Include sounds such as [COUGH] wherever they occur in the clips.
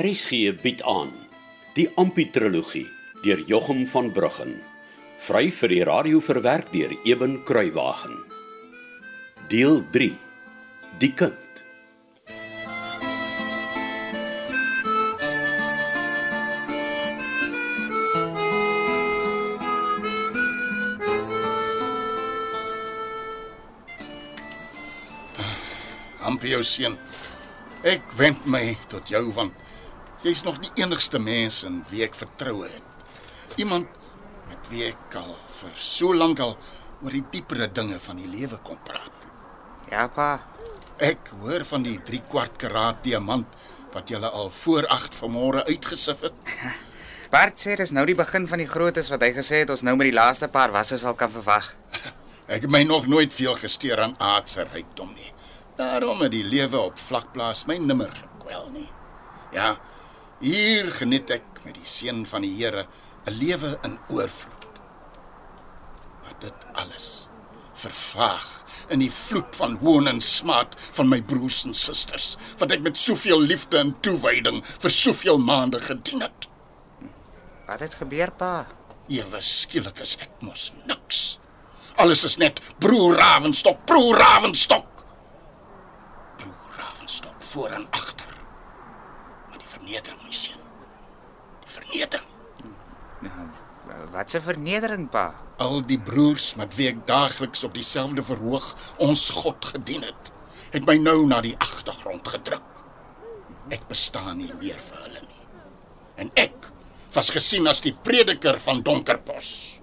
RSG bied aan die Amputrologie deur Jochum van Bruggen. Vry vir die radio verwerk deur Eben Kruiwagen. Deel 3. Die kind. Amper jou seun. Ek wend my tot jou want jy's nog die enigste mens in wie ek vertroue het. Iemand met wie ek al vir so lank al oor die diepere dinge van die lewe kon praat. Ja, pa. Ek hoor van die 3 kwart karaat diamant wat jy al voor 8 vanmôre uitgesif het. [LAUGHS] Bart sê dis nou die begin van die grootes wat hy gesê het ons nou met die laaste paar wasse sal kan verwag. [LAUGHS] Ek het my nog nooit veel gesteer aan aardse rykdom nie. Daarom het die lewe op vlakplaas my nimmer gekwel nie. Ja, hier geniet ek met die seën van die Here 'n lewe in oorvloed. Maar dit alles vervaag in die vloed van hoon en smaad van my broers en susters wat ek met soveel liefde en toewyding vir soveel maande gedien het. Wat het gebeur, pa? Ewe skielik is ek mos niks. Alles is net broer Ravenstok, broer Ravenstok. Broer Ravenstok voor en agter. Vernedering, my seun. Die vernedering. Wat 'n vernedering, pa. Al die broers met wie ek daagliks op dieselfde verhoog ons God gedien het, het my nou na die agtergrond gedruk. Ek bestaan nie meer vir hulle nie. En ek was gesien as die prediker van Donkerpos.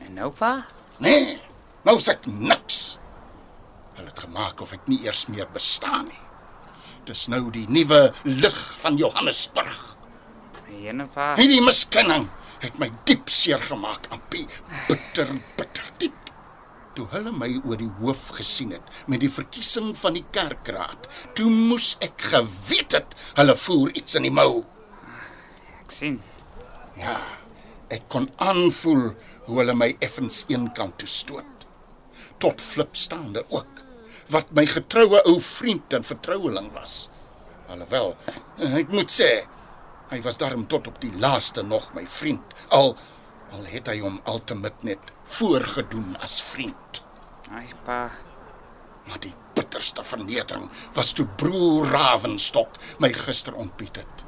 En nou, pa? Nee, nou sê ek niks. Hulle het gemaak of ek nie eers meer bestaan nie. Dis nou die nuwe lig van Johannesburg. Ene pa. Hierdie miskenning het my diep seer gemaak, Ampie. Bitter, bitter diep. Toe hulle my oor die hoof gesien het met die verkiesing van die kerkraad, toe moes ek geweet het hulle voer iets in die mou. Ek sien. Ja, ek kon aanvoel hoe hulle my effens eenkant toe stoot. Tot flip staande ook, wat my getroue ou vriend en vertroueling was. Alhoewel, ek moet sê, hy was daarom tot op die laaste nog my vriend. Al al het hy hom altemit net voorgedoen as vriend. Ai, pa. Maar die bitterste vernedering was toe broer Ravenstok my gister ontbied het.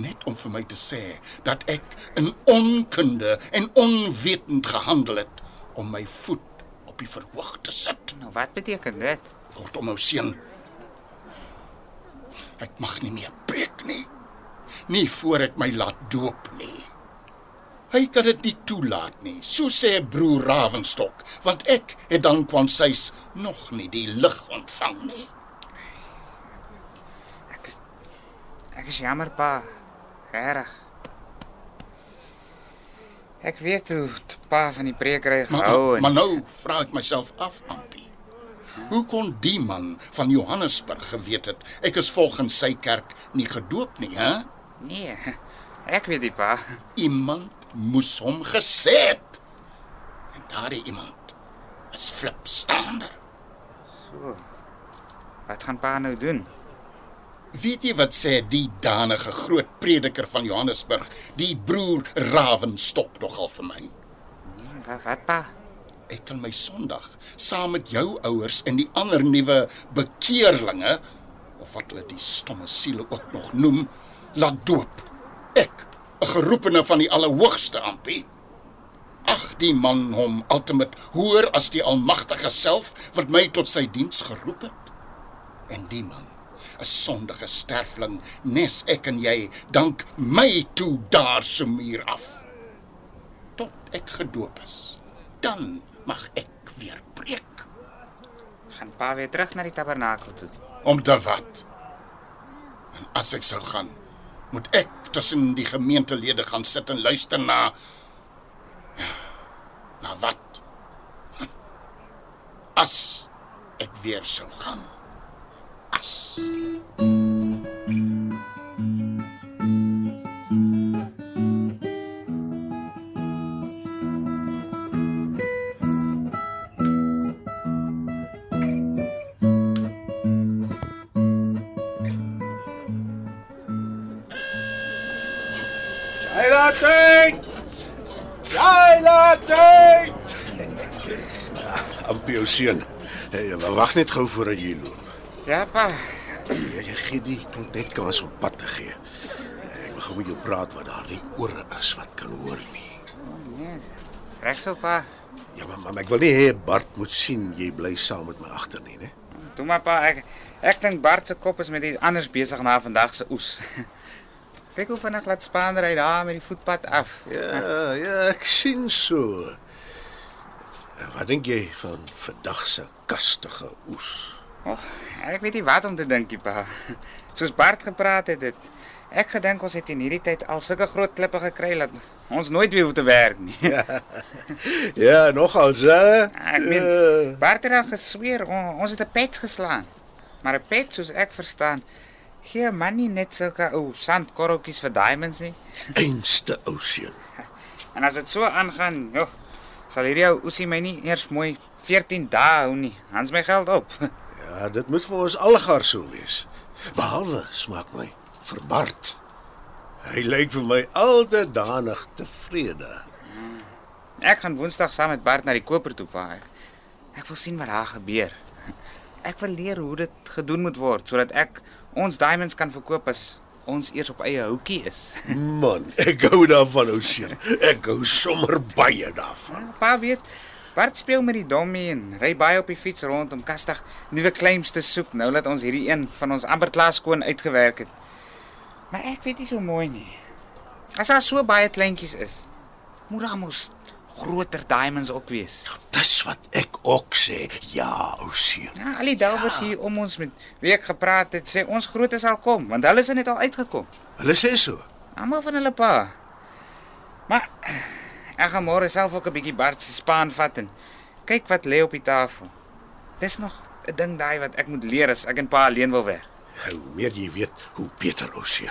Net om vir my te sê dat ek in onkunde en onwetend gehandel het om my voet op die verhoog te sit. Nou wat beteken dit? Kortom, ou seun, ek mag nie meer preek nie. Nie voor ek my laat doop nie. Hy kan dit nie toelaat nie, so sê broer Ravenstok, want ek het dan kwansys nog nie die lig ontvang nie. Ek is Ek is jammer, pa. Regtig. Ek weet hoe t- pa van die preekery Maar, gehou en maar nou vra ek myself af, Ampie. Hoe kon die man van Johannesburg geweet het ek is volgens sy kerk nie gedoop nie, hè? nee. Ek weet die pa. Iemand moes hom gesê het. En daardie iemand is Flip Stander. So. Wat gaan pa nou doen? Weet jy wat sê die danige groot prediker van Johannesburg, die broer Ravenstok nogal vir my? Nee, wat, wat pa? Ek kan my Sondag saam met jou ouers en die ander nuwe bekeerlinge of wat hulle die stomme siele ook nog noem, laat doop. Ek, 'n geroepene van die Allerhoogste Ampie. Ag, die man hom ultimate hoër as die Almagtige self wat my tot sy diens geroep het. En die man, 'n sondige sterfling, nes ek en jy, dank my toe daar so muur af. Tot ek gedoop is, dan mag ek weer preek. Gaan pa weer terug na die tabernakel toe? Om te wat? En as ek sou gaan, moet ek tussen die gemeentelede gaan sit en luister na ja, na wat? Hm. As ek weer sou gaan. Laat uit. Jy laat. Ampie ou seun. Hey, wag net gou voordat jy loop. Ja, pa. Jy, jy gee die klomp net kans om pad te gee. Ek wil gou met jou praat wat daar nie ore is wat kan hoor nie. Nee. Reg so, pa. Ja, maar, maar ek wil nie hê Bart moet sien jy bly saam met my agter nie, né? Toe maar pa, ek ek dink Bart se kop is met iets anders besig na vandag se oes. Kyk hoe vinnig laat Spaander hy daar met die voetpad af. Ja, ja, ek sien so. Wat dink jy van vandag se kastige oes? Oh, ek weet nie wat om te dink, nie, pa. Soos Bart gepraat het, het ek gedink ons het in hierdie tyd al sulke groot klippe gekry dat ons nooit weer hoef te werk nie. Ja, [LAUGHS] nogal se. Ek meen, Bart het al gesweer on, ons het 'n pet geslaan. Maar 'n pet soos ek verstaan, gee man nie net sulke ou sandkorreltjies vir diamonds nie. Einste ou seun. [LAUGHS] En as dit so aangaan, joh, sal hierdie ou oesie my nie eers mooi 14 dae hou nie. Hans my geld op. [LAUGHS] Ja, dit moet vir ons algaar so wees. Behalwe smaak my vir Bart. Hy lyk vir my altyd danig tevrede. Ek gaan Woensdag saam met Bart na die koper toe. Ek, ek wil sien wat daar gebeur. Ek wil leer hoe dit gedoen moet word sodat ek ons diamonds kan verkoop as ons eers op eie houtjie is. Man, ek hou daarvan ou seun. Ek hou sommer baie daarvan. Pa weet, Bart speel met die dommie en ry baie op die fiets rond om kastig nuwe claims te soek nou dat ons hierdie een van ons amper klaar skoon uitgewerk het. Maar ek weet nie so mooi nie. As daar so baie kleintjies is, moet daar mos groter diamonds ook wees. Dis wat ek ook sê. Ja, ou seun. Ja, al die delwers hier om ons met wie ek gepraat het, sê ons grootes sal kom, want hulle is er net al uitgekom. Hulle sê so. Almal van hulle pa. Maar ek gaan môre self ook 'n bietjie Bart se spaan vat en kyk wat lê op die tafel. Dis nog 'n ding daai wat ek moet leer as ek en pa alleen wil werk. Hoe meer jy weet, hoe beter ou seun.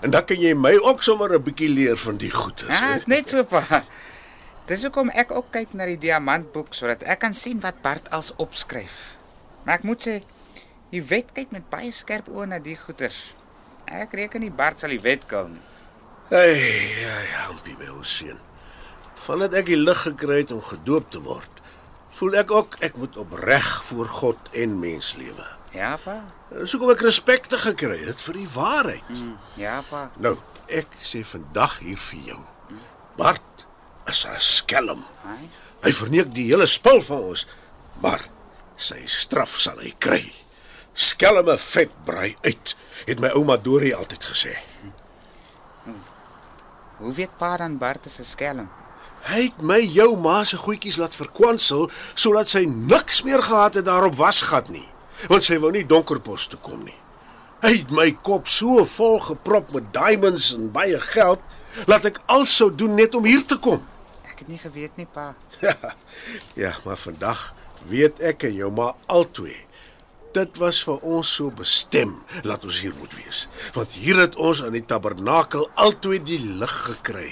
En dan kan jy my ook sommer 'n bietjie leer van die goedes. Ja, is net so pa. Dis hoekom ek ook kyk na die diamantboek sodat ek kan sien wat Bart als opskryf. Maar ek moet sê, die wet kyk met baie skerp oë na die goeters. Ek reken nie Bart sal die wet kil nie. Hey, ja, ja, ampie my ou seun. Vandat ek die lig gekry het om gedoop te word, voel ek ook ek moet opreg voor God en mens lewe. Ja, pa. Soos kom ek respek te gekry het vir die waarheid. Hm, Ja, pa. Nou, ek sê vandag hier vir jou. Bart is 'n skelm. Hy. Verneek die hele spul van ons, maar sy straf sal hy kry. Skelme vet brei uit, het my ouma Dorie altyd gesê. Hoe weet pa dan Bart is 'n skelm? Hy het my jou ma se goedjies laat verkwansel sodat sy niks meer gehad het daarop wasgat nie, want sy wou nie donkerpos toe kom nie. Hy het my kop so vol geprop met diamonds en baie geld, laat ek alles sou doen net om hier te kom. Ek het nie geweet nie, pa. [LAUGHS] Ja, maar vandag weet ek en jou ma albei. Dit was vir ons so bestem laat ons hier moet wees. Want hier het ons in die tabernakel albei die lig gekry.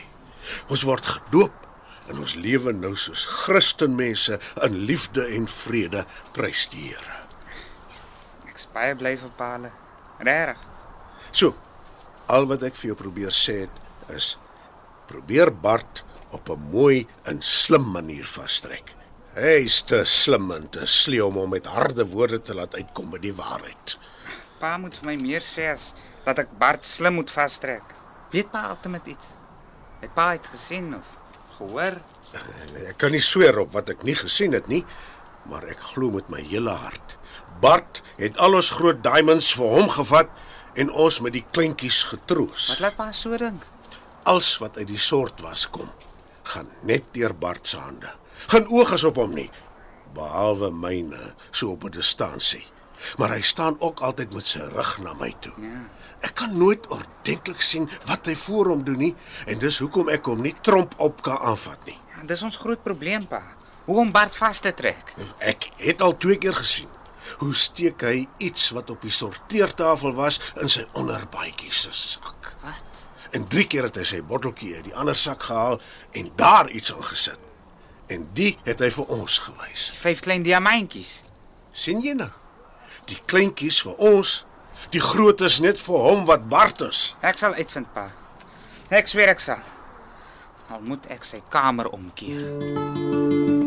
Ons word gedoop en ons lewe nou soos Christenmense in liefde en vrede, prys die Here. Ek's baie bly vir pa. hulle. Regtig. So, al wat ek vir jou probeer sê het is probeer Bart op 'n mooi en slim manier vasstrek. Hy's te slim en te sleeu om hom met harde woorde te laat uitkom met die waarheid. Pa moet vir my meer sê as dat ek Bart slim moet vastrek. Weet pa altyd met iets? Het pa iets gesien of gehoor? Ek kan nie sweer op wat ek nie gesien het nie, maar ek glo met my hele hart. Bart het al ons groot diamonds vir hom gevat en ons met die kleintjies getroos. Wat laat pa so dink? Als wat uit die soort was kom, gaan net deur Bart se hande. Geen oog is op hom nie, behalwe myne so op 'n distansie. Maar hy staan ook altyd met sy rug na my toe. Ja. Ek kan nooit ordentlik sien wat hy voor hom doen nie en dis hoekom ek hom nie tromp op kan aanvat nie. ja dis ons groot probleem, pa. Hoe om Bart vas te trek. Ek het al twee keer gesien hoe steek hy iets wat op die sorteertafel was in sy onderbaadjie se sak. Wat? En drie keer het hy sy botteltjie uit die ander sak gehaal en daar iets ingesit. En die het hy vir ons gewys. Vyf klein diamantjies. sien jy nou? Die kleintjies vir ons, die grootes net vir hom wat Bart is. Ek sal uitvind, pa. Ek sweer ek sal. Al moet ek sy kamer omkeer.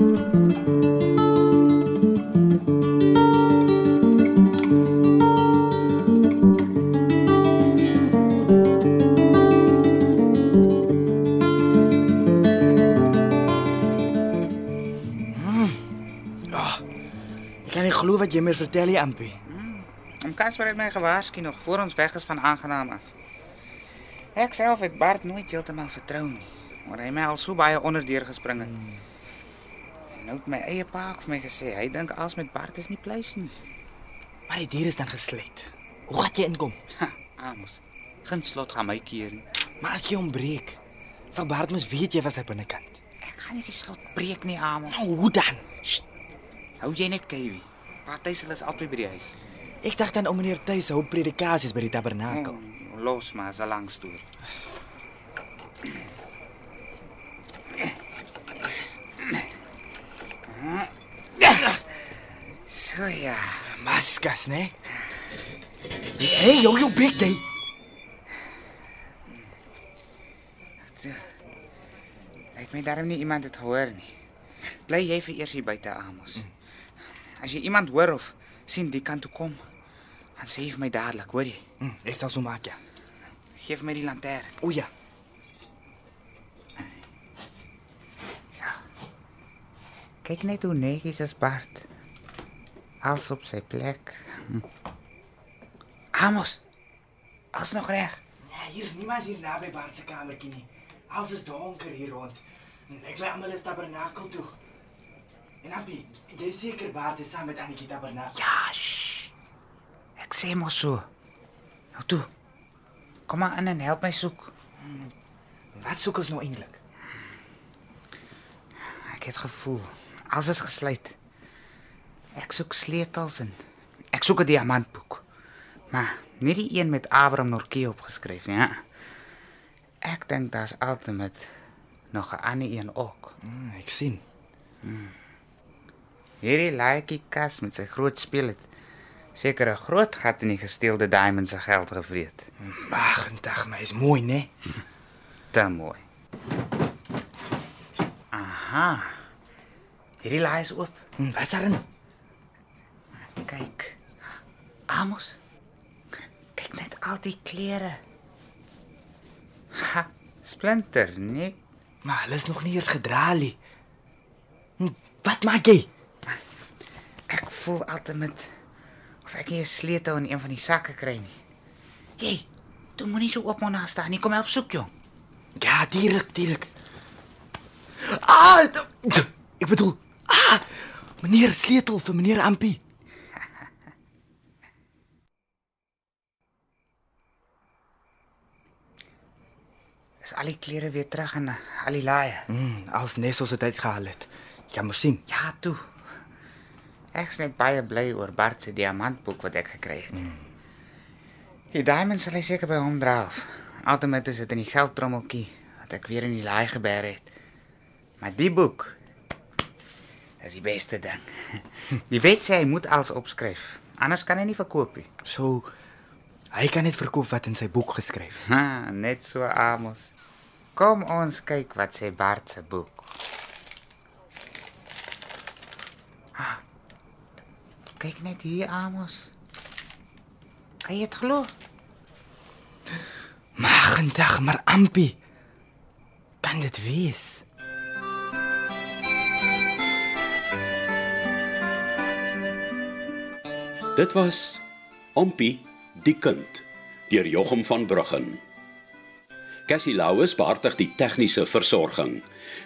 Wat jy my vertel nie, Ampie. Om Casper het my gewaarsku nog voor ons weg is van aangenaam af. Ek self het Bart nooit heeltemal vertrou nie, maar hy het my al so baie onderdeur gespring het. En nou het my eie pa ook vir my gesê, hy dink als met Bart is nie pleis nie. Maar die dier is dan gesluit. Hoe gaan jy inkom? [LAUGHS] Ha, Amos. Geen slot gaan my keer nie. Maar as jy hom breek, sal Bart mos weet jy was hy binnekant. Ek gaan nie die slot breek nie, Amos. Nou, hoe dan? Hou jy net Kevie. Partyse is altyd by die huis. Ek dacht dan om meneer Tuis hou predikasies by die tabernakel. Oh, los maar, is 'n lang storie. So ja. Maskas, né? Hey, jou jou bek jy. Ek weet daarom nie iemand het gehoor nie. Bly jy vir eers hier buite Amos. As jy iemand hoor of sien die kant toe kom, dan sê jy vir my dadelik, hoor jy? Hm, ek sal so maak ja. Geef my die lantern. O ja. Kyk net hoe netjies is Bart. Alles op sy plek. Hm. [LAUGHS] Amos. Alles nog reg. Ja, hier is niemand hier naby Bart se kamertjie nie. Alles is donker hier rond. En ek lê almal is tabernakel toe. En Ampie, jy seker Bart is saam met Annetjie tabernakel. Ja, shh. Ek sê mos so. Nou toe. Kom maar in en help my soek. Wat soek ons nou eintlik? Ek het gevoel alles is gesluit. Ek soek sleutels en ek soek 'n diamantboek. Maar nie die een met Abraham Norkie opgeskryf nie. Ja. Ek dink daar's altyd met nog 'n ander een ook. Hm, ek sien. Hierdie laaitjie kas met sy groot speel het seker 'n groot gat in die gesteelde diamond se geld gevreet. Ag, dag, maar is mooi, né? Te mooi. Aha. Hierdie laai is oop. Hm, wat is daarin? Kyk. Amos. Kyk net al die klere. Ha, splinter, net. Maar hulle is nog nie eers gedra nie. Hm, Wat maak jy? Voel altyd met of ek nie 'n sleutel in een van die sakke kry nie. Jy, toe moenie so op môre staan nie. Kom help soek, jong. Ja, dierlik, dierlik. Ah, ek bedoel, ah, meneer sleutel vir meneer Ampie. Is al die klere weer terug in al die laaie? Hm, als Nessos dit uitgehaal het. Jy mos sien. Ja, toe. Ek is net baie bly oor Bart se diamantboek wat ek gekry het. Die diamond sal hy seker by hom dra. Altyd is dit in die geldtrommeltjie wat ek weer in die laai geberg het. Maar die boek is die beste ding. [LAUGHS] Die wet sê hy moet alles opskryf. Anders kan hy nie verkoop nie. So hy kan net verkoop wat in sy boek geskryf. [LAUGHS] Ha, net so Amos. Kom ons kyk wat sê Bart se boek. Kyk net hier Amos. Kan jy dit glo? Magendag, maar Ampie. Kan dit wees? Dit was Ompie die kind deur Jochum van Bruggen. Cassie Louws beheerdig die tegniese versorging.